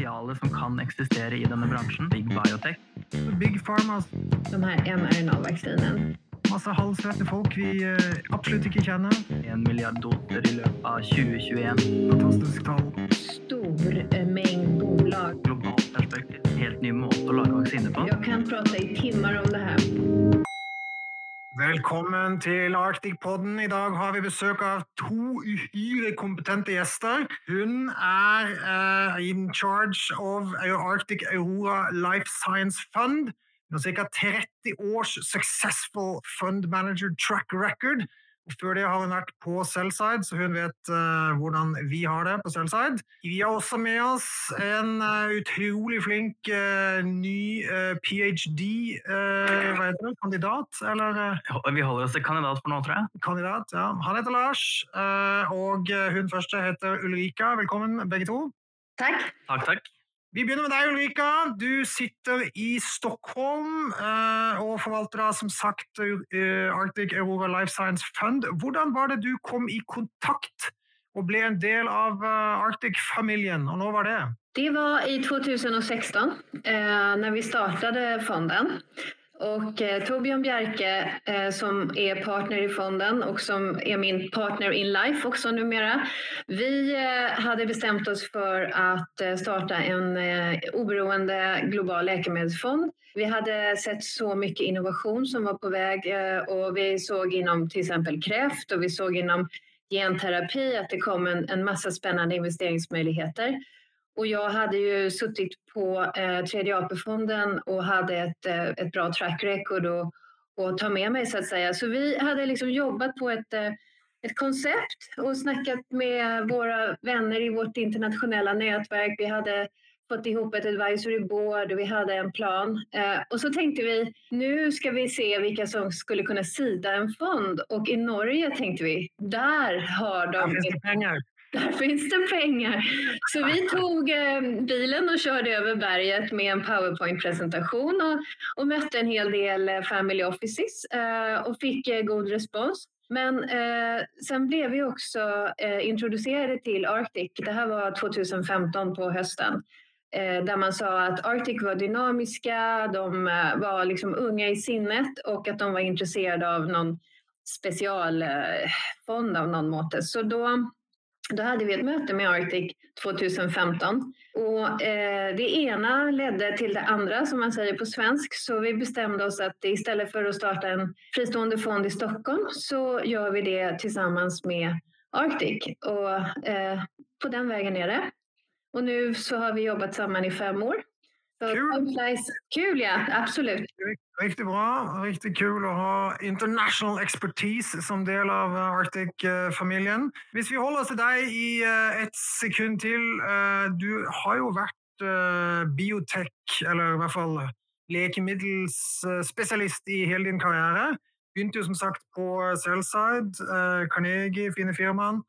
potensialet som kan existera i denna branschen. Big biotech. Big Pharma, de här mRNA-vaccinen. massa halvsvette folk vi eh, absolut inte känner. En miljard doser i löpet av 2021. Fantastisk tall. Stor eh, mängd bolag. Globalt perspektiv. Helt ny måte att laga vacciner på. Jag kan prata i timmar om. Velkommen til Arctic-podden. I dag har vi besøk av to uhyre kompetente gjester. Hun er uh, in charge of Arctic Aurora Life Science Fund. Hun har ca. 30 års successful fund manager track record. Før det har hun vært på Sellside, så hun vet uh, hvordan vi har det på Sellside. Vi har også med oss en uh, utrolig flink uh, ny ph.d.-kandidat, eller Vi holder oss til kandidat for nå, tror jeg. Kandidat, ja. Han heter Lars, og hun første heter Ulrika. Velkommen, begge to. Takk. Takk, takk. Vi begynner med deg, Ulrika. Du sitter i Stockholm uh, og forvalter da, som sagt eh, Arctic Aurora Life Science Fund. Hvordan var det du kom i kontakt og ble en del av eh, Arctic-familien, og når var det? Det var i 2016 när vi startade fonden. Och eh, Torbjörn Bjerke eh, som är partner i fonden och som är min partner in life också numera. Vi eh, hade bestämt oss för att eh, starta en eh, oberoende global läkemedelsfond. Vi hade sett så mycket innovation som var på väg eh, och vi såg inom till exempel kräft och vi såg inom genterapi att det kom en, en massa spännande investeringsmöjligheter. Och jag hade ju suttit på eh, tredje AP-fonden och hade ett, eh, ett bra track record och, och ta med mig så att säga. Så vi hade liksom jobbat på ett, eh, ett koncept och snackat med våra vänner i vårt internationella nätverk. Vi hade fått ihop ett advisory board och vi hade en plan. Eh, och så tänkte vi, nu ska vi se vilka som skulle kunna sida en fond. Och i Norge tänkte vi, där har de... Där pengar. Där finns det pengar. Så vi tog eh, bilen och körde över berget med en powerpoint-presentation och, och mötte en hel del eh, family offices eh, och fick eh, god respons. Men eh, sen blev vi också eh, introducerade till Arctic. Det här var 2015 på hösten. Eh, där man sa att Arctic var dynamiska, de eh, var liksom unga i sinnet och att de var intresserade av någon specialfond eh, av någon måte. Så då då hade vi ett möte med Arctic 2015 och eh, det ena ledde till det andra som man säger på svensk. Så vi bestämde oss att istället för att starta en fristående fond i Stockholm så gör vi det tillsammans med Arctic och eh, på den vägen är det. Och nu så har vi jobbat samman i fem år. Så Kul! Kul ja, absolut. Riktigt bra. Riktigt kul att ha international expertise som del av Arctic-familjen. Om vi håller oss till dig i eh, ett sekund till. Eh, du har ju varit eh, biotech, eller i alla fall läkemedelsspecialist i hela din karriär. Begynte jo som sagt på Cellside, Carnegie, fine firmaen,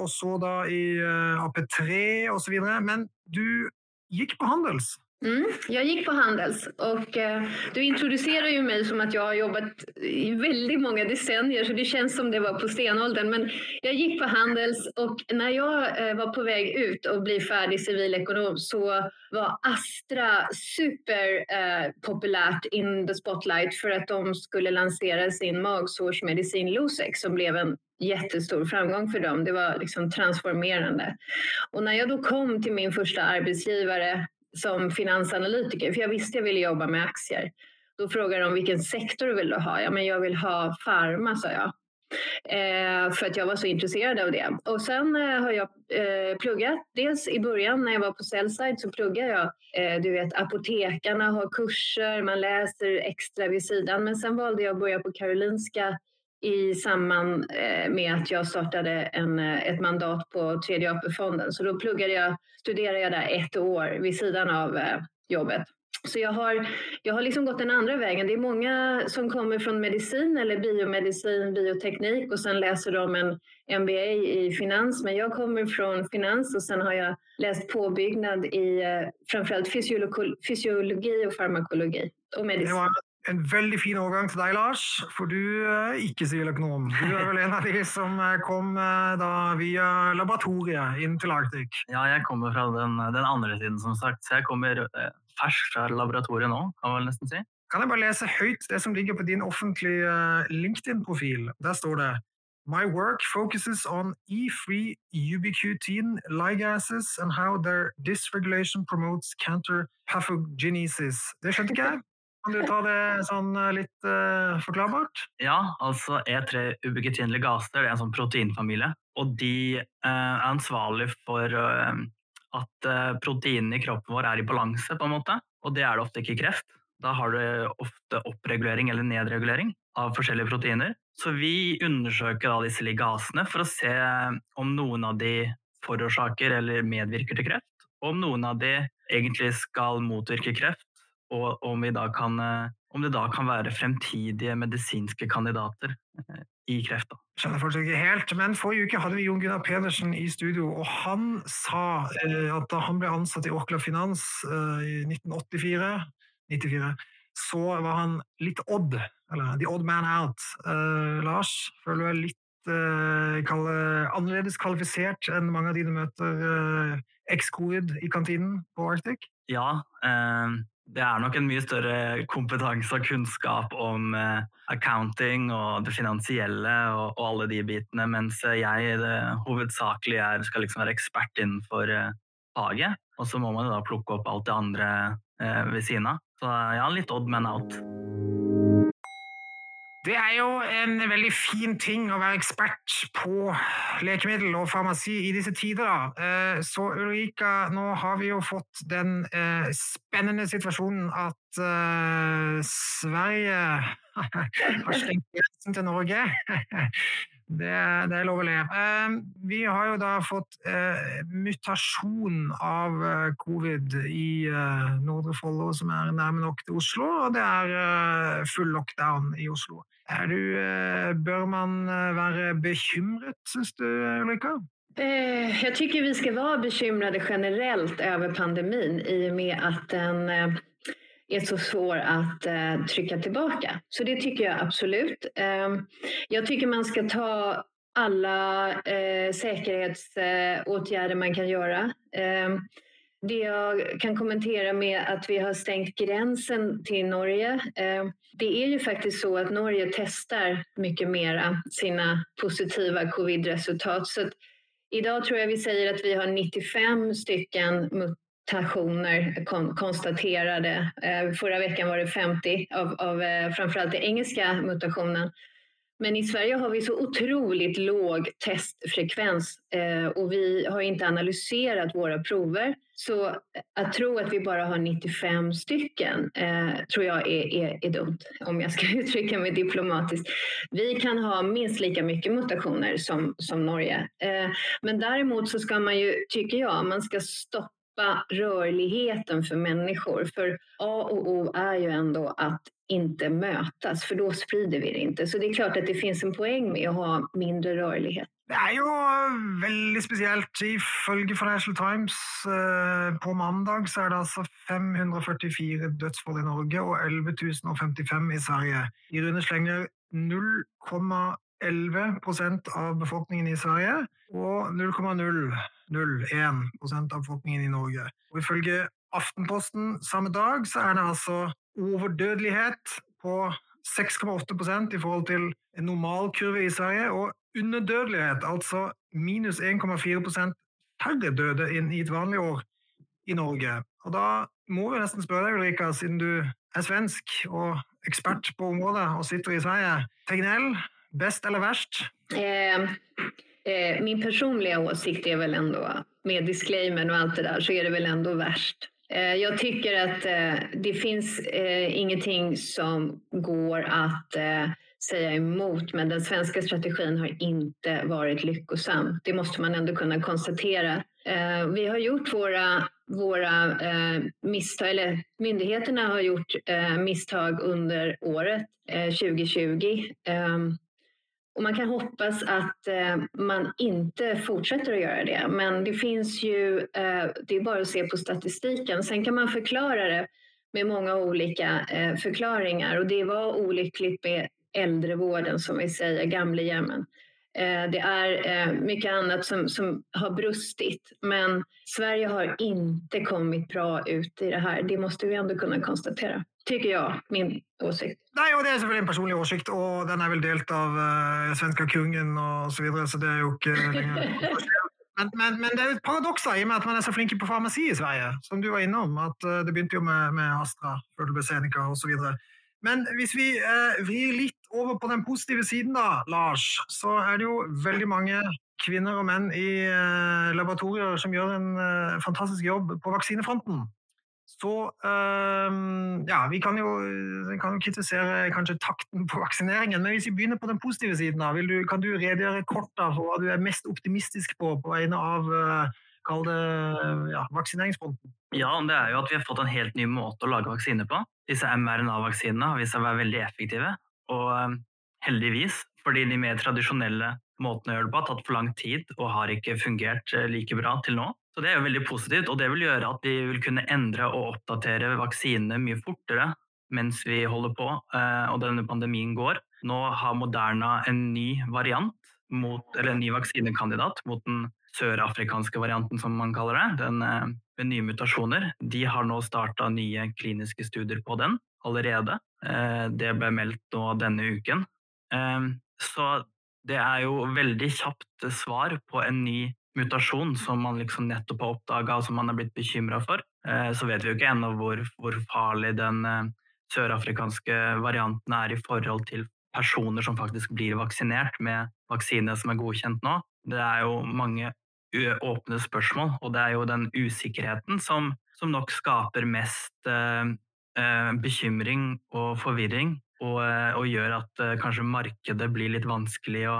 og så da i AP3 osv. Men du gick på Handels. Mm, jag gick på Handels och eh, du introducerar ju mig som att jag har jobbat i väldigt många decennier så det känns som det var på stenåldern. Men jag gick på Handels och när jag eh, var på väg ut och bli färdig civilekonom så var Astra superpopulärt eh, in the spotlight för att de skulle lansera sin magsårsmedicin Losec som blev en jättestor framgång för dem. Det var liksom transformerande. Och när jag då kom till min första arbetsgivare som finansanalytiker, för jag visste jag ville jobba med aktier. Då frågade de vilken sektor vill du ha? Ja, men jag vill ha farma, sa jag. Eh, för att jag var så intresserad av det. Och sen eh, har jag eh, pluggat. Dels i början när jag var på Cellside så pluggade jag. Eh, du vet, apotekarna har kurser, man läser extra vid sidan. Men sen valde jag att börja på Karolinska i samband eh, med att jag startade en, eh, ett mandat på tredje AP-fonden. Så då pluggade jag, studerade jag där ett år vid sidan av eh, jobbet. Så jag har, jag har liksom gått den andra vägen. Det är många som kommer från medicin eller biomedicin, bioteknik och sen läser de en MBA i finans. Men jag kommer från finans och sen har jag läst påbyggnad i framförallt fysiologi och farmakologi och medicin. En veldig fin overgang til deg, Lars, for du er ikke siviløkonom. Du er vel en av de som eh, kom eh, da via laboratoriet inn til Arctic. Ja, jeg kommer fra den, den andre siden, som sagt. Så jeg kommer eh, ferskt fra laboratoriet nå, kan man vel nesten si. Kan jeg bare lese høyt det som ligger på din offentlige eh, LinkedIn-profil? Der står det My work focuses on E3 ubiquitin ligases and how their dysregulation promotes counterpathogenesis. Det skjønte ikke jeg. Kan du ta det sånn eh, litt uh, forklarbart? Ja, altså E3 ubiquitin gasser det er en sånn proteinfamilie. Og de uh, er ansvarlig for uh, at eh, proteinene i kroppen vår er i balanse, på en måte. Og det er det ofte ikke i kreft. Da har du ofte oppregulering eller nedregulering av forskjellige proteiner. Så vi undersøker da disse ligasene for å se om noen av de forårsaker eller medvirker til kreft, og om noen av de egentlig skal motvirke kreft, og om, vi da kan, eh, om det da kan være fremtidige medisinske kandidater eh, i kreft. Da. Skjønner fortsatt ikke helt, men Forrige uke hadde vi Jon Gunnar Pedersen i studio, og han sa eh, at da han ble ansatt i Orkla Finans eh, i 1984, 94, så var han litt odd, eller the odd man out. Eh, Lars, føler du deg litt eh, kalle, annerledes kvalifisert enn mange av de du møter eh, ex-covid i kantinen på Arctic? Ja, eh, det er nok en mye større kompetanse og kunnskap om eh, accounting og det finansielle og, og, alle de bitene, mens jeg det, hovedsakelig er, skal liksom være ekspert innenfor eh, faget. Og så må man jo da plukke opp alt det andre eh, ved siden av. Så ja, litt odd man out. Det er jo en veldig fin ting å være ekspert på lekemiddel og farmasi i disse tider. Da. Eh, så Ulrika, nå har vi jo fått den eh, spennende situasjonen at eh, Sverige har stengt grensen til Norge. Det, det, er lov å le. Ehm, vi har jo da fått uh, mutasjon av eh, covid i eh, Nordre Follo, som er nærme nok til Oslo, og det er full lockdown i Oslo. Du, bør man være bekymret, syns du, Ulrika? Jag tycker vi ska vara bekymrade generellt över pandemin i och med att den eh, är så svår att eh, trycka tillbaka. Så det tycker jag absolut. Eh, jag tycker man ska ta alla eh, säkerhetsåtgärder man kan göra. Ehm, det jag kan kommentera med att vi har stängt gränsen till Norge. Ehm, det är ju faktiskt så att Norge testar mycket mera sina positiva covid-resultat. Så idag tror jag vi säger att vi har 95 stycken mutationer konstaterade. Eh, förra veckan var det 50 av, av eh, framförallt den engelska mutationen. Men i Sverige har vi så otroligt låg testfrekvens eh, och vi har inte analyserat våra prover. Så att tro att vi bara har 95 stycken eh, tror jag är, är, är, dumt, om jag ska uttrycka mig diplomatiskt. Vi kan ha minst lika mycket mutationer som, som Norge. Eh, men däremot så ska man ju, tycker jag, man ska stoppa rörligheten för människor. För A och O är ju ändå att inte mötas, för då sprider vi det inte. Så det är klart att det finns en poäng med att ha mindre rörlighet. Det er jo veldig spesielt. Ifølge Financial Times eh, på mandag så er det altså 544 dødsfall i Norge og 11 055 i Sverige. I runde slenger 11 procent av befolkningen i Sverige och 0,001 procent av befolkningen i Norge. Och ifølge Aftenposten samme dag så er det altså overdødelighet på 6,8% i forhold til en normalkurve i Sverige, og underdødelighet, altså minus 1,4 færre døde enn i et vanlig år i Norge. Og da må vi nesten spørre deg, Ulrika, siden du er svensk og ekspert på området og sitter i Sverige. Tegnell, Bäst eller värst? Eh, eh, min personliga åsikt är väl ändå, med disclaimern och allt det där, så är det väl ändå värst. Eh, jag tycker att eh, det finns eh, ingenting som går att eh, säga emot, men den svenska strategin har inte varit lyckosam. Det måste man ändå kunna konstatera. Eh, vi har gjort våra, våra eh, misstag, eller myndigheterna har gjort misstag under året 2020. Och man kan hoppas att eh, man inte fortsätter att göra det. Men det finns ju, eh, det är bara att se på statistiken. Sen kan man förklara det med många olika eh, förklaringar och det var olyckligt med äldrevården som vi säger, gamlehjemmen. Eh, det är eh, mycket annat som, som har brustit, men Sverige har inte kommit bra ut i det här. Det måste vi ändå kunna konstatera, tycker jag, min åsikt. Nej, och det är selvfølgelig en personlig åsikt, och den är väl delt av uh, svenska kungen och så vidare, så det är ju inte men, men, men, det är ett paradox i och med att man är så flink på farmaci i Sverige, som du var innom. Att uh, det började ju med, med Astra, Seneca och så vidare. Men om vi uh, vrir litt over på den positiva sidan, da, Lars, så är det ju väldigt många kvinnor och män i uh, laboratorier som gör en uh, fantastisk jobb på vaccinefronten. Så um, ja, vi kan jo, kan jo, kritisere kanskje takten på vaksineringen, men hvis vi begynner på den positive siden, du, kan du redegjøre kort da, for hva du er mest optimistisk på på vegne av uh, kall det ja, vaksineringsfronten? Ja, det er jo at vi har fått en helt ny måte å lage vaksiner på. Disse mRNA-vaksinene har vist seg å være veldig effektive. Og um, heldigvis, fordi de mer tradisjonelle måtene å gjøre det på har tatt for lang tid og har ikke fungert eh, like bra til nå. Så Det er jo veldig positivt, og det vil gjøre at vi vil kunne endre og oppdatere vaksinene mye fortere mens vi holder på eh, og denne pandemien går. Nå har Moderna en ny variant, mot, eller en ny vaksinekandidat mot den sørafrikanske varianten, som man kaller det. Den eh, med nye mutasjoner. De har nå starta nye kliniske studier på den allerede. Eh, det ble meldt nå denne uken. Så det er jo veldig kjapt svar på en ny mutasjon som man liksom nettopp har oppdaga og som man er blitt bekymra for. Eh, så vet vi jo ikke ennå hvor, hvor farlig den eh, sørafrikanske varianten er i forhold til personer som faktisk blir vaksinert med vaksine som er godkjent nå. Det er jo mange åpne spørsmål, og det er jo den usikkerheten som, som nok skaper mest eh, eh bekymring og forvirring og, og, gjør at kanskje markedet blir litt vanskelig å,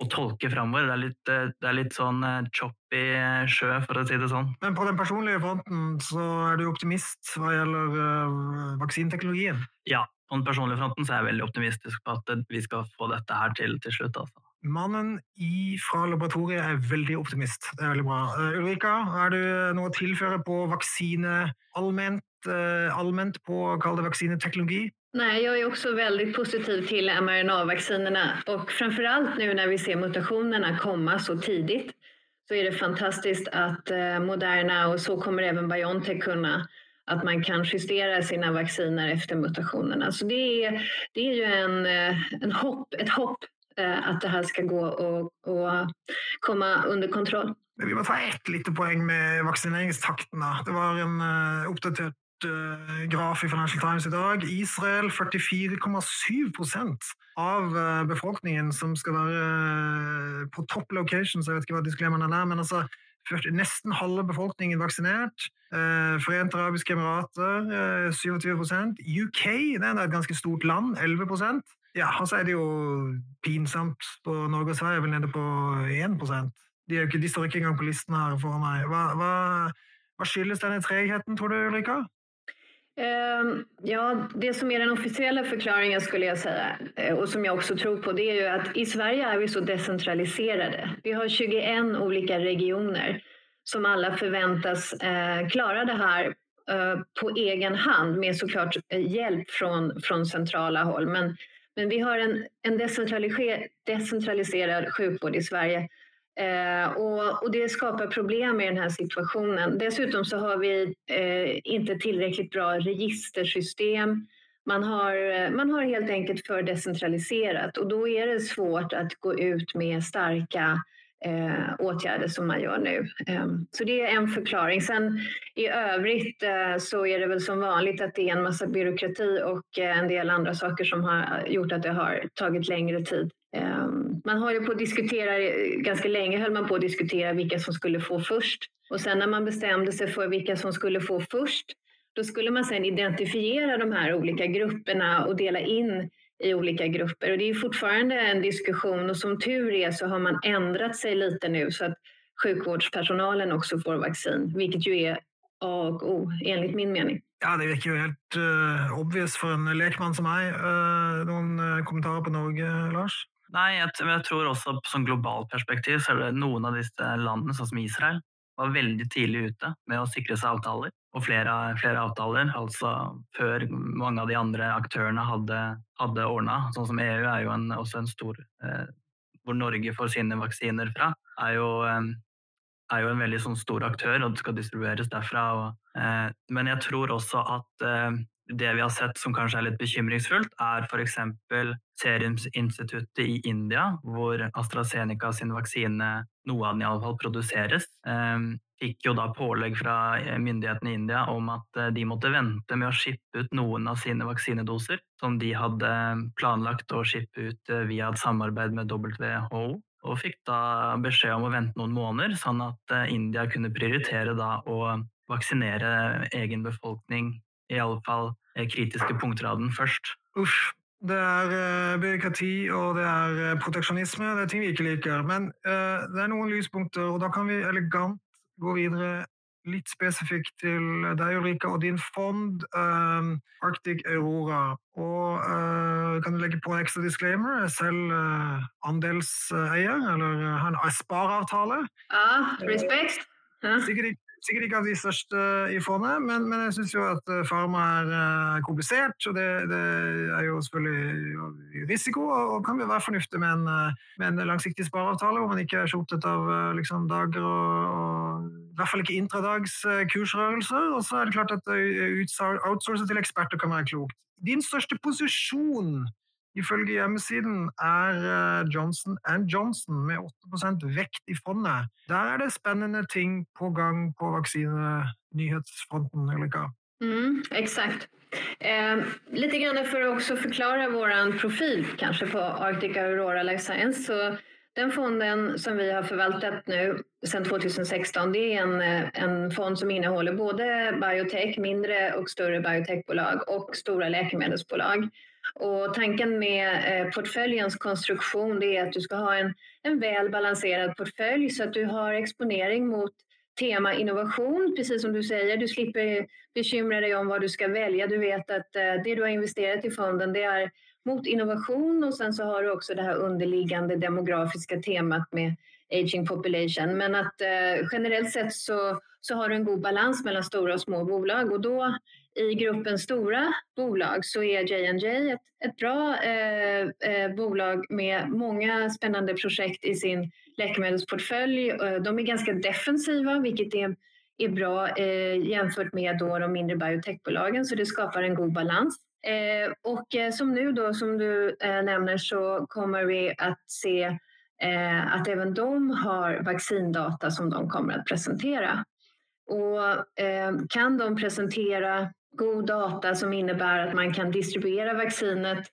å tolke framover. Det er litt, det er litt sånn choppy sjø, for å si det sånn. Men på den personlige fronten så er du optimist hva gjelder uh, vaksineteknologien? Ja, på den personlige fronten så er jeg veldig optimistisk på at vi skal få dette her til til slutt. Altså. Mannen i, fra laboratoriet er veldig optimist. Det er veldig bra. Uh, Ulrika, er du noe å tilføre på vaksine allmänt, uh, allmänt på kall det vaksineteknologi? Nej, jag är också väldigt positiv till mRNA-vaccinerna och framförallt nu när vi ser mutationerna komma så tidigt så är det fantastiskt att eh, Moderna och så kommer även Biontech kunna att man kan justera sina vacciner efter mutationerna. Så det är, det är ju en, eh, en hopp, ett hopp eh, att det här ska gå och, och komma under kontroll. Vi må ta ett litet poäng med vaccineringstakten. Det var en uh, uppdaterad Eh, graf i Financial Times i dag. Israel 44,7% av eh, befolkningen som skal være eh, på topp locations. Jeg vet ikke hva disklemmene er, men altså nesten halve befolkningen vaksinert. Forente arabiske emirater 27 UK det er et ganske stort land, 11% Ja, og så er det jo pinsomt på Norge og Sverige, vel nede på 1 de, er ikke, de står ikke engang på listen her foran meg. Hva, hva, hva skyldes denne tregheten, tror du, Ulrika? Ehm, ja, det som är den officiella förklaringen skulle jag säga eh, och som jag också tror på det är ju att i Sverige är vi så decentraliserade. Vi har 21 olika regioner som alla förväntas eh, klara det här eh, på egen hand med såklart hjälp från, från centrala håll. Men, men vi har en, en decentraliserad sjukvård i Sverige Eh, och, och, det skapar problem i den här situationen. Dessutom så har vi eh, inte tillräckligt bra registersystem. Man har, man har helt enkelt för decentraliserat och då är det svårt att gå ut med starka eh, åtgärder som man gör nu. Eh, så det är en förklaring. Sen i övrigt eh, så är det väl som vanligt att det är en massa byråkrati och eh, en del andra saker som har gjort att det har tagit längre tid. Ehm, man har ju på att diskutera, ganska länge höll man på att diskutera vilka som skulle få först. Och sen när man bestämde sig för vilka som skulle få först, då skulle man sen identifiera de här olika grupperna och dela in i olika grupper. Och det är fortfarande en diskussion och som tur är så har man ändrat sig lite nu så att sjukvårdspersonalen också får vaccin, vilket ju är A och O enligt min mening. Ja, Det virker jo helt uh, obvious for en lekmann som meg. Uh, eh, noen uh, eh, kommentarer på Norge, Lars? Nei, jeg, jeg tror også på sånn globalt perspektiv så er det noen av disse landene, sånn som Israel, var veldig tidlig ute med å sikre seg avtaler. Og flere, flere avtaler, altså før mange av de andre aktørene hadde, hadde ordna. Sånn som EU er jo en, også en stor eh, Hvor Norge får sine vaksiner fra, er jo, eh, er jo en veldig sånn stor aktør, og det skal distribueres derfra. Og, eh, men jeg tror også at eh, det vi har sett som kanskje er litt bekymringsfullt, er f.eks. Serumsinstituttet i India, hvor AstraZeneca sin vaksine, noe av den iallfall, produseres. Ehm, fikk jo da pålegg fra myndighetene i India om at eh, de måtte vente med å skicka ut noen av sine vaksinedoser, som de hadde planlagt å skicka ut eh, via et samarbeid med WHO. Og fikk da beskjed om å vente noen måneder, sånn at eh, India kunne prioritere da å vaksinere egen befolkning i alle fall kritiske punkter av den først. Uff. Det er uh, byråkrati og det er uh, proteksjonisme. Det er ting vi ikke liker. Men uh, det er noen lyspunkter, og da kan vi elegant gå videre litt spesifikt til deg, Ulrika, og din fond Arctic Aurora. Og uh, kan du legge på en ekstra disclaimer? Er selv andelseier, eller har en spareavtale. Ja, respekt. Ja. Sikkert, sikkert ikke av de største eh, i fondet, men, men jeg syns jo at eh, farma er eh, komplisert. Og det, det, er jo selvfølgelig risiko, og, og kan være fornuftig med en, eh, med en, langsiktig spareavtale hvor man ikke er så opptatt av liksom, dager og, og, i hvert fall ikke intradags kursrørelser. Og så er det klart at outsource til eksperter kan være klokt. Din største posisjon ifølge hjemmesiden er eh, Johnson Johnson med 8% vekt i fondet. Der er det spennende ting på gang på vaksinenyhetsfronten, Ulrika. Mm, exakt. Eh, lite grann för att också förklara vår profil kanske på Arctic Aurora Life Science. Så den fonden som vi har förvaltat nu sedan 2016, det är en, eh, en fond som innehåller både biotech, mindre och större biotechbolag och stora läkemedelsbolag. Och tanken med eh, portföljens konstruktion det är att du ska ha en, en väl balanserad portfölj så att du har exponering mot tema innovation, precis som du säger. Du slipper bekymra dig om vad du ska välja. Du vet att eh, det du har investerat i fonden det är mot innovation och sen så har du också det här underliggande demografiska temat med aging population. Men att eh, generellt sett så, så har du en god balans mellan stora och små bolag och då i gruppen stora bolag så är J&J ett, ett bra eh, eh, bolag med många spännande projekt i sin läkemedelsportfölj. Eh, de är ganska defensiva, vilket är, är bra eh, jämfört med då de mindre biotechbolagen, så det skapar en god balans. Eh, och eh, som nu då, som du eh, nämner, så kommer vi att se eh, att även de har vaccindata som de kommer att presentera. Och kan de presentera god data som innebär att man kan distribuera vaccinet,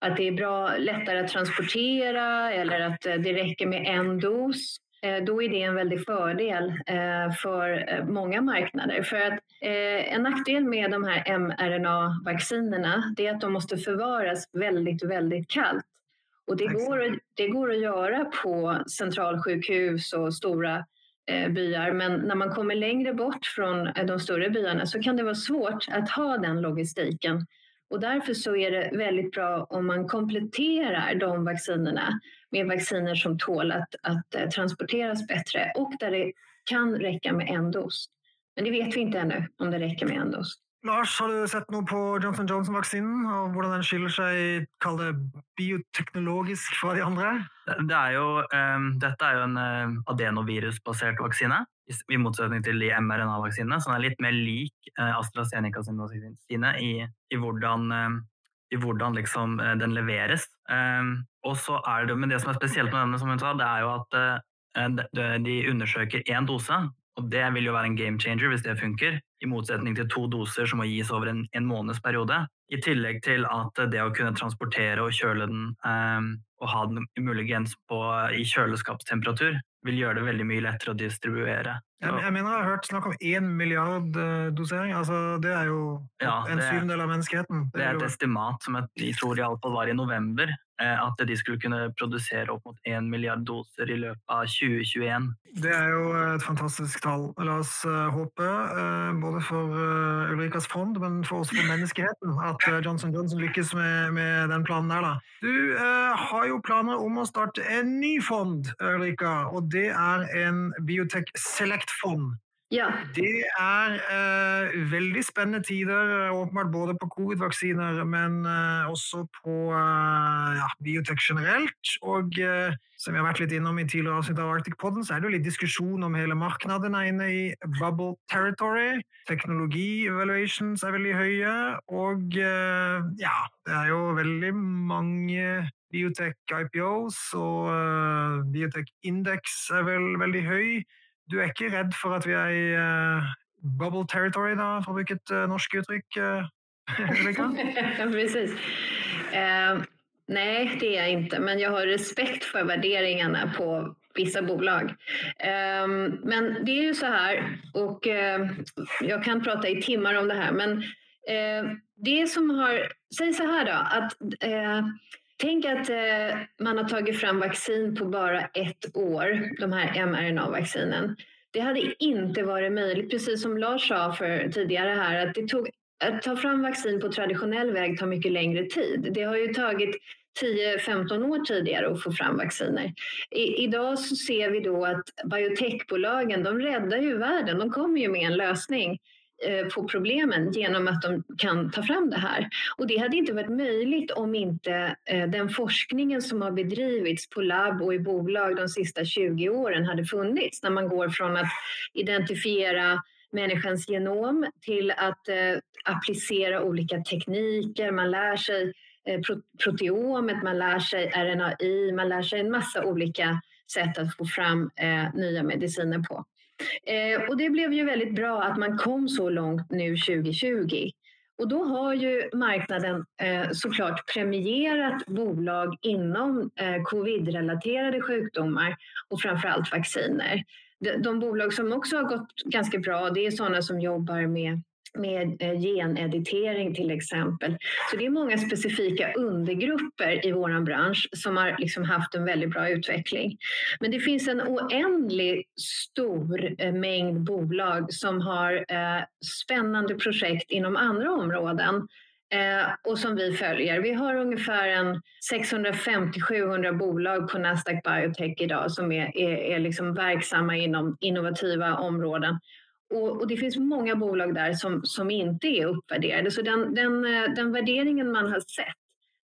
att det är bra, lättare att transportera eller att eh, det räcker med en dos. Eh, då är det en väldig fördel eh, för många marknader. För att en nackdel med de här mRNA-vaccinerna är att de måste förvaras väldigt, väldigt kallt. Och det går, det går att göra på centralsjukhus och stora Eh, byar. Men när man kommer längre bort från eh, de större byarna så kan det vara svårt att ha den logistiken. Och därför så är det väldigt bra om man kompletterar de vaccinerna med vacciner som tål att, att eh, transporteras bättre och där det kan räcka med en dos. Men det vet vi inte ännu om det räcker med en dos. Lars, har du sett noe på Johnson Johnson-vaksinen, og hvordan den skiller seg kall det, bioteknologisk fra de andre? Det er jo, um, dette er jo en uh, adenovirusbasert vaksine, i motsetning til de mRNA-vaksinene, som er litt mer lik eh, uh, AstraZeneca sin vaksine i, i hvordan, uh, i hvordan liksom, eh, den leveres. Um, og så er det, men det som er spesielt med denne, som hun sa, det er jo at eh, de undersøker én dose, og det vil jo være en game changer hvis det funker, i motsetning til to doser som må gis over en, en måneds periode. I tillegg til at det å kunne transportere og kjøle den um, og ha den muligens på, i kjøleskapstemperatur vil gjøre det veldig mye lettere å distribuere. Jeg, jeg mener jeg har hørt snakk om én milliard uh, dosering. Altså, det er jo ja, en syvendel av menneskeheten. Det, det er et estimat som jeg tror iallfall var i november, uh, at de skulle kunne produsere opp mot én milliard doser i løpet av 2021. Det er jo et fantastisk tall. La oss uh, håpe, både for Ulrikas fond, men for også for menneskeheten at Johnson Johnson lykkes med, med, den planen der. da. Du uh, har jo planer om å starte en ny fond, Ulrika, og det er en Biotech Select-fond. Ja. Det er eh, veldig spennende tider, åpenbart både på covid-vaksiner, men eh, også på eh, ja, biotek generelt. Og eh, som vi har vært litt innom i tidligere avsnitt av Arctic Podden, så er det jo litt diskusjon om hele markedet er inne i bubble territory. Teknologi-evaluations er veldig høye, og eh, ja, det er jo veldig mange biotek-IPOs, og uh, biotek-indeks er vel veldig høy. Du er ikke redd for at vi er i uh, bubble territory, da, for å bruke et uh, eh, norsk uttrykk? Eh, precis. Ehm, nej, det är jag inte, men jag har respekt för värderingarna på vissa bolag. Ehm, men det är ju så här, och ehm, jag kan prata i timmar om det här, men det som har, säg så här då, att Tänk att eh, man har tagit fram vaccin på bara ett år, de här mRNA-vaccinen. Det hade inte varit möjligt, precis som Lars sa för tidigare här, att det tog att ta fram vaccin på traditionell väg tar mycket längre tid. Det har ju tagit 10-15 år tidigare att få fram vacciner. I, idag så ser vi då att biotechbolagen, de räddar ju världen. De kommer ju med en lösning Eh, på problemen genom att de kan ta fram det här. Och det hade inte varit möjligt om inte eh, den forskningen som har bedrivits på labb och i bolag de sista 20 åren hade funnits. När man går från att identifiera människans genom till att eh, applicera olika tekniker. Man lär sig proteomet, man lär sig RNAi, man lär sig en massa olika sätt att få fram nya mediciner på. Eh, och det blev ju väldigt bra att man kom så långt nu 2020. Och då har ju marknaden eh, såklart premierat bolag inom eh, covid-relaterade sjukdomar och framförallt vacciner. De, de bolag som också har gått ganska bra, det är sådana som jobbar med med eh, geneditering till exempel. Så det är många specifika undergrupper i vår bransch som har liksom haft en väldigt bra utveckling. Men det finns en oändlig stor eh, mängd bolag som har eh, spännande projekt inom andra områden och som vi följer. Vi har ungefär en 650-700 bolag på Nasdaq Biotech idag som är, är, är liksom verksamma inom innovativa områden. Och, och, det finns många bolag där som, som inte är uppvärderade. Så den, den, eh, den värderingen man har sett,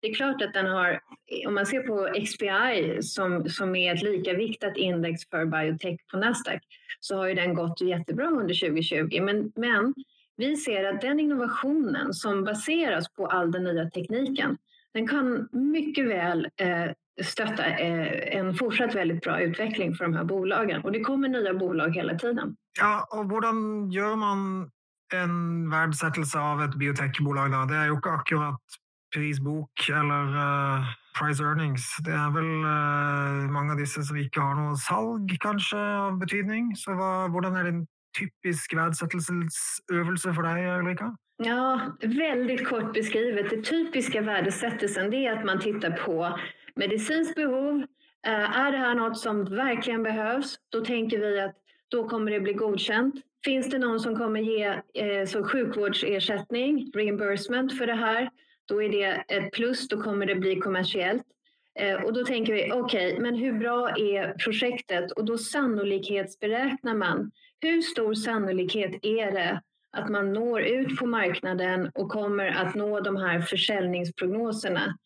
det är klart att den har, eh, om man ser på XPI som, som är ett lika viktat index för biotech på Nasdaq, så har ju den gått jättebra under 2020. Men, men vi ser att den innovationen som baseras på all den nya tekniken, den kan mycket väl eh, stötta eh, en fortsatt väldigt bra utveckling för de här bolagen. Och det kommer nya bolag hela tiden. Ja, och hur gör man en värdesättelse av ett biotechbolag? Då? Det är ju inte akkurat prisbok eller uh, price earnings. Det är väl uh, många av dessa som inte har något salg kanske av betydning. Så hur är en typisk värdesättelsesövelse för dig, Ulrika? Ja, väldigt kort beskrivet. Det typiska värdesättelsen det är att man tittar på medicinskt behov. Eh, är det här något som verkligen behövs? Då tänker vi att då kommer det bli godkänt. Finns det någon som kommer ge eh, så sjukvårdsersättning, reimbursement för det här, då är det ett plus, då kommer det bli kommersiellt. Eh, och då tänker vi, okej, okay, men hur bra är projektet? Och då sannolikhetsberäknar man. Hur stor sannolikhet är det att man når ut på marknaden och kommer att nå de här försäljningsprognoserna?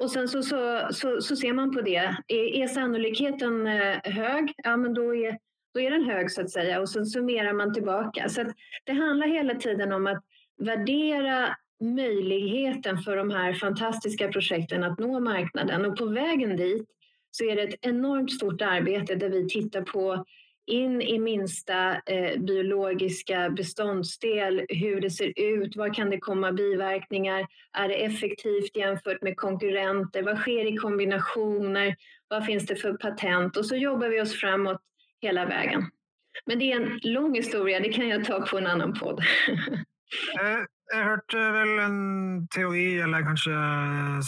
Och sen så, så, så, så, ser man på det. Är, är sannolikheten eh, hög? Ja, men då är, då är den hög så att säga. Och sen summerar man tillbaka. Så det handlar hela tiden om att värdera möjligheten för de här fantastiska projekten att nå marknaden. Och på vägen dit så är det ett enormt stort arbete där vi tittar på in i minsta eh, biologiska beståndsdel, hur det ser ut, var kan det komma biverkningar, är det effektivt jämfört med konkurrenter, vad sker i kombinationer, vad finns det för patent och så jobbar vi oss framåt hela vägen. Men det är en lång historia, det kan jag ta på en annan podd. Jag hörde eh, väl en teori, eller kanske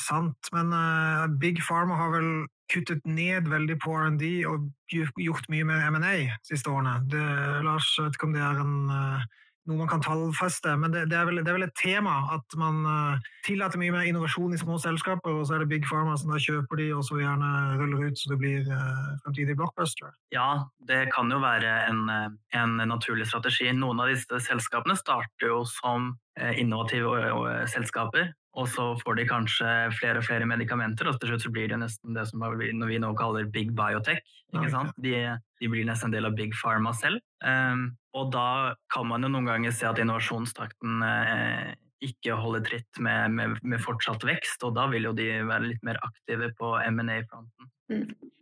sant, men eh, Big Pharma har väl kuttet ned veldig på R&D og gjort mye med M&A siste årene. Det, Lars, jeg vet ikke om det er en eh, noe man kan tallfeste, men det, det, er vel, det, er vel, et tema at man eh, tillater mye mer innovasjon i små selskaper, og så er det Big Pharma som da kjøper de, og så gjerne ruller ut så det blir eh, uh, fremtidig blockbuster. Ja, det kan jo være en, en, naturlig strategi. Noen av disse selskapene starter jo som innovative selskaper, og så får de kanskje flere og flere medikamenter, og til slutt så blir det nesten det som vi nå kaller big biotech. De, de, blir nesten en del av big pharma selv. Um, og da kan man jo noen ganger se at innovasjonstakten eh, ikke holder tritt med, med, med, fortsatt vekst, og da vil jo de være litt mer aktive på M&A-fronten. Mm.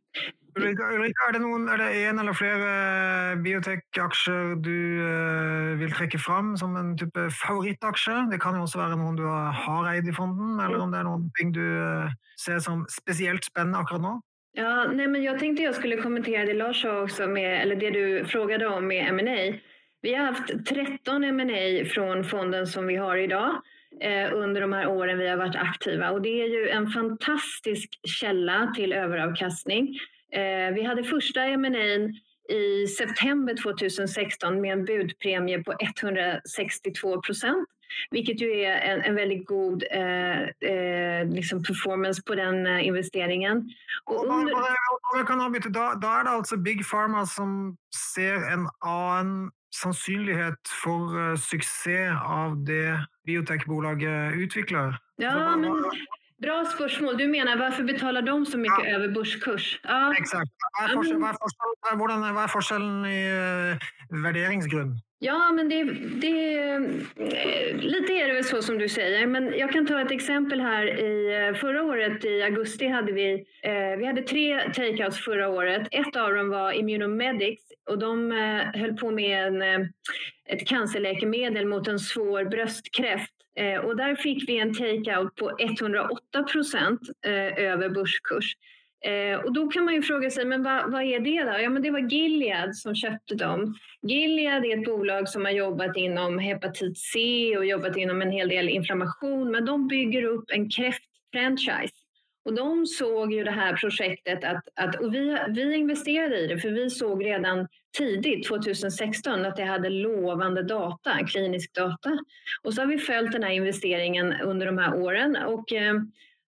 Ulrika, er det, noen, er det en eller flere eh, biotek-aksjer du eh, vil trekke fram som en type favorittaksje? Det kan jo også være noen du har eid i fonden, eller om det er noen ting du eh, ser som spesielt spennende akkurat nå? Ja, nej, men jag tänkte jag skulle kommentera det Lars sa också, med, eller det du frågade om med M&A. Vi har haft 13 M&A från fonden som vi har idag under de här åren vi har varit aktiva och det är ju en fantastisk källa till överavkastning. Eh, vi hade första M&A i september 2016 med en budpremie på 162 procent. Vilket ju är en, en väldigt god eh, eh, liksom performance på den eh, investeringen. Och under... då, då är det alltså Big Pharma som ser en annan sannsynlighet för uh, succé av det biotechbolaget utvecklar? Ja, men Bra spörsmål. Du menar varför betalar de så mycket ja. över börskurs? Ja. Exakt. Vad är, forskjellen i värderingsgrund? Ja, men det, det, eh, lite är det väl så som du säger. Men jag kan ta ett exempel här. I, eh, förra året i augusti hade vi, eh, vi hade tre takeouts förra året. Ett av dem var Immunomedics och de eh, höll på med en, eh, ett cancerläkemedel mot en svår bröstkräft. Eh, och där fick vi en takeout på 108 procent eh, över börskurs. Eh, och då kan man ju fråga sig, men vad, vad, är det då? Ja, men det var Gilead som köpte dem. Gilead är ett bolag som har jobbat inom hepatit C och jobbat inom en hel del inflammation, men de bygger upp en kräftfranchise. Och de såg ju det här projektet att, att och vi, vi investerade i det för vi såg redan tidigt 2016 att det hade lovande data, klinisk data. Och så har vi följt den här investeringen under de här åren och eh,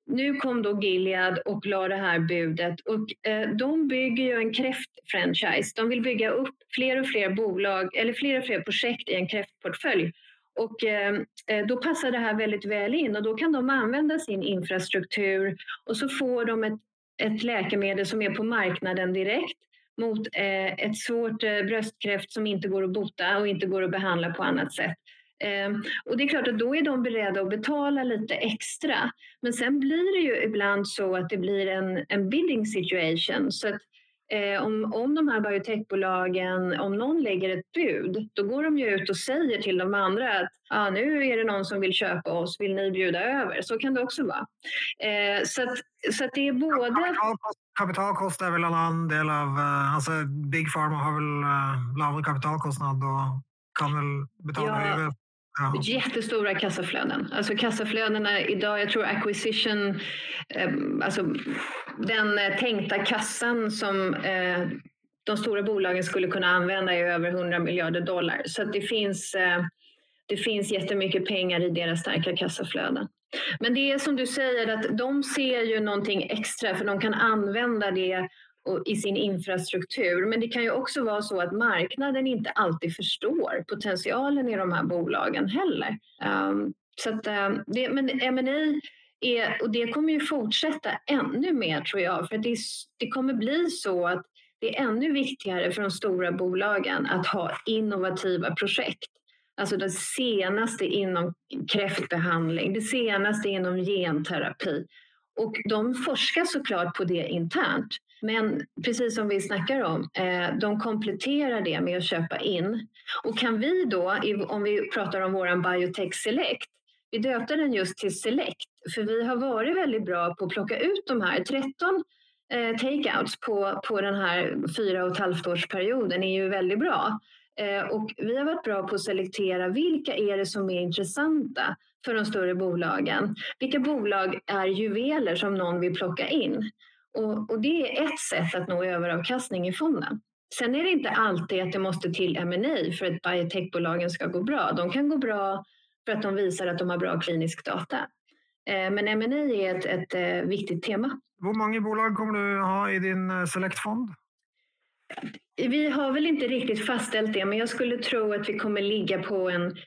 nu kom då Gilead och la det här budet och eh, de bygger ju en kräftfranchise. De vill bygga upp fler och fler bolag eller fler och fler projekt i en kräftportfölj. Och eh, eh, då passar det här väldigt väl in och då kan de använda sin infrastruktur och så får de ett, ett läkemedel som är på marknaden direkt mot eh, ett svårt eh, bröstkräft som inte går att bota och inte går att behandla på annat sätt. Ehm, och det är klart att då är de beredda att betala lite extra. Men sen blir det ju ibland så att det blir en, en bidding situation. Så att, eh, om, om de här biotechbolagen, om någon lägger ett bud, då går de ju ut och säger till de andra att ah, nu är det någon som vill köpa oss, vill ni bjuda över? Så kan det också vara. Eh, så, att, så att det är både... Kapitalkost, kapitalkost är väl en annan del av, uh, alltså Big Pharma har väl uh, lägre kapitalkostnad och kan väl betala ja. Ja. Jättestora kassaflöden. Alltså kassaflödena idag, jag tror acquisition, eh, alltså den eh, tänkta kassan som eh, de stora bolagen skulle kunna använda är över 100 miljarder dollar. Så det finns, eh, det finns jättemycket pengar i deras starka kassaflöden. Men det är som du säger att de ser ju någonting extra för de kan använda det i sin infrastruktur. Men det kan ju också vara så att marknaden inte alltid förstår potentialen i de här bolagen heller. Um, så att, um, det, men M&A är, och det kommer ju fortsätta ännu mer tror jag, för det, det kommer bli så att det är ännu viktigare för de stora bolagen att ha innovativa projekt. Alltså det senaste inom kräftbehandling, det senaste inom genterapi. Och de forskar såklart på det internt. Men precis som vi snackar om, eh, de kompletterar det med att köpa in. Och kan vi då, om vi pratar om vår Biotech Select, vi döpte den just till Select, för vi har varit väldigt bra på att plocka ut de här 13 eh, takeouts på, på den här fyra och ett halvt årsperioden är ju väldigt bra. Eh, och vi har varit bra på att selektera vilka är det som är intressanta för de större bolagen. Vilka bolag är juveler som någon vill plocka in? Och, och, det är ett sätt att nå överavkastning i fonden. Sen är det inte alltid att det måste till M&A för att biotechbolagen ska gå bra. De kan gå bra för att de visar att de har bra klinisk data. Eh, men M&A är ett, ett eh, viktigt tema. Hur många bolag kommer du ha i din selektfond? Vi har väl inte riktigt fastställt det, men jag skulle tro att vi kommer ligga på en,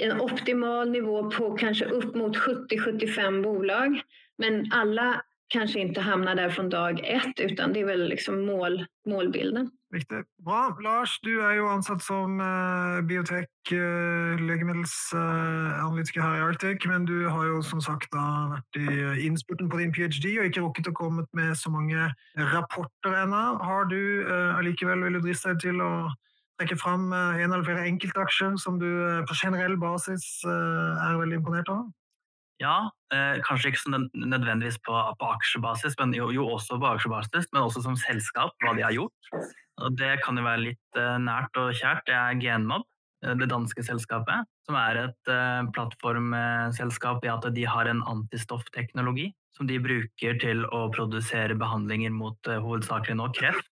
en optimal nivå på kanske upp mot 70-75 bolag. Men alla kanske inte hamnar där från dag ett, utan det är väl liksom mål, målbilden. Riktigt. Bra. Lars, du är ju ansatt som eh, biotech eh, läkemedelsanalytiker eh, här i Arctic, men du har ju som sagt uh, varit i eh, inspurten på din PhD och inte råkat att komma med så många rapporter ännu. Har du eh, allikevel vill du drista dig till att trekke fram eh, en eller flera enkeltaktier som du på generell basis är väldigt imponerad av? Ja, eh, kanskje ikke så nødvendigvis på, på aksjebasis, men jo, jo, også på aksjebasis, men også som selskap, hva de har gjort. Og det kan jo være litt eh, nært og kjært. Det er Genmob, det danske selskapet, som er et eh, plattformselskap i at de har en antistoffteknologi som de bruker til å produsere behandlinger mot eh, hovedsakelig nå kreft.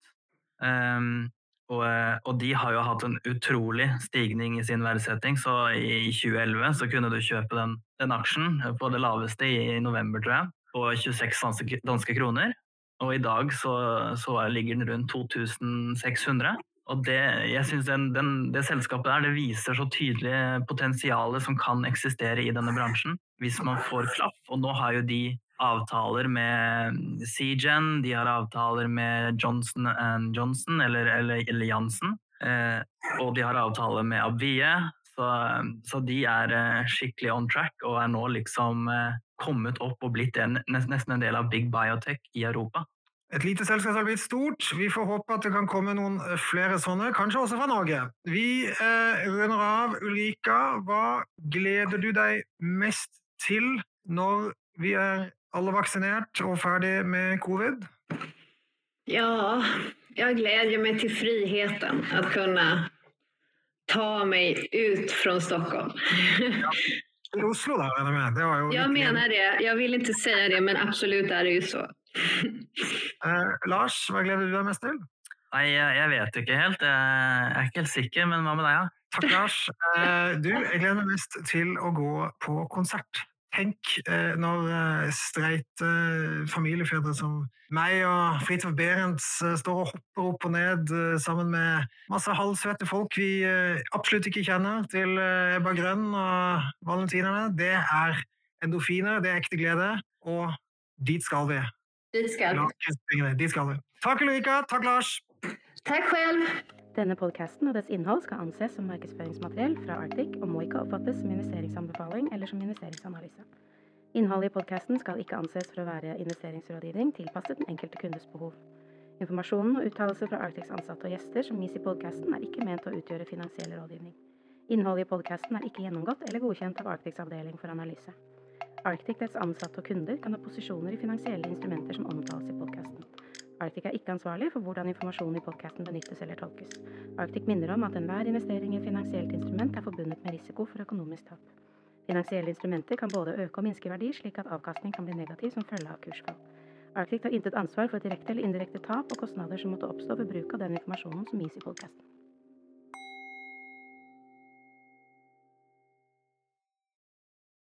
Um, og, eh, og, de har jo hatt en utrolig stigning i sin verdsetting, så i 2011 så kunne du kjøpe den, den aksjen på det laveste i, november, tror jeg, på 26 danske, kronor. kroner. Og i dag så, så, ligger den rundt 2600. Og det, jeg synes den, den, det selskapet der det viser så tydelig potensialet som kan eksistere i denne bransjen, hvis man får klapp. Og nå har jo de avtaler med CGEN, de har avtaler med Johnson Johnson eller, eller, eller Jansen. Eh, og de har avtale med Abvie. Så, så, de er eh, skikkelig on track og er nå liksom eh, kommet opp og blitt en, nesten en del av big biotech i Europa. Et lite selskap har blitt stort. Vi får håpe at det kan komme noen eh, flere sånne, kanskje også fra Norge. Vi eh, runder av. Ulrika, hva gleder du deg mest til når vi er alla vaccinerat och färdig med covid? Ja, jag glädjer mig till friheten att kunna ta mig ut från Stockholm. Ja. I Oslo då? Eller det var jag menar det. Jag vill inte säga det, men absolut är det ju så. eh, Lars, vad gläder du dig mest till? Nej, jag, jag, vet inte helt. Jag är inte helt säker, men vad med dig? Ja? Tack Lars. Eh, du, jag gläder mig mest till att gå på konsert. Tenk eh, når eh, streite eh, familiefedre som meg og Fridtjof Berents står og hopper opp og ned sammen med masse halvsvette folk vi absolutt ikke kjenner, til Ebba Grønn og valentinerne. Det er endorfiner, det er ekte glede, og dit skal vi. Dit skal vi. Dit skal vi. Takk Ulrika, takk Lars. Takk selv. Denne podkasten og dets innhold skal anses som markedsføringsmateriell fra Arctic og må ikke oppfattes som investeringsanbefaling eller som investeringsanalyse. Innholdet i podkasten skal ikke anses for å være investeringsrådgivning tilpasset den enkelte kundes behov. Informasjonen og uttalelser fra Arctics ansatte og gjester som gis i podkasten, er ikke ment å utgjøre finansiell rådgivning. Innholdet i podkasten er ikke gjennomgått eller godkjent av Arctics avdeling for analyse. Arctic, dets ansatte og kunder kan ha posisjoner i finansielle instrumenter som omtales i podkasten. Arctic er ikke ansvarlig for hvordan informasjonen i podkasten benyttes eller tolkes. Arctic minner om at enhver investering i et finansielt instrument er forbundet med risiko for økonomisk tap. Finansielle instrumenter kan både øke og minske verdi, slik at avkastning kan bli negativ som følge av kursfall. Arctic tar intet ansvar for direkte eller indirekte tap og kostnader som måtte oppstå ved bruk av den informasjonen som gis i podkasten.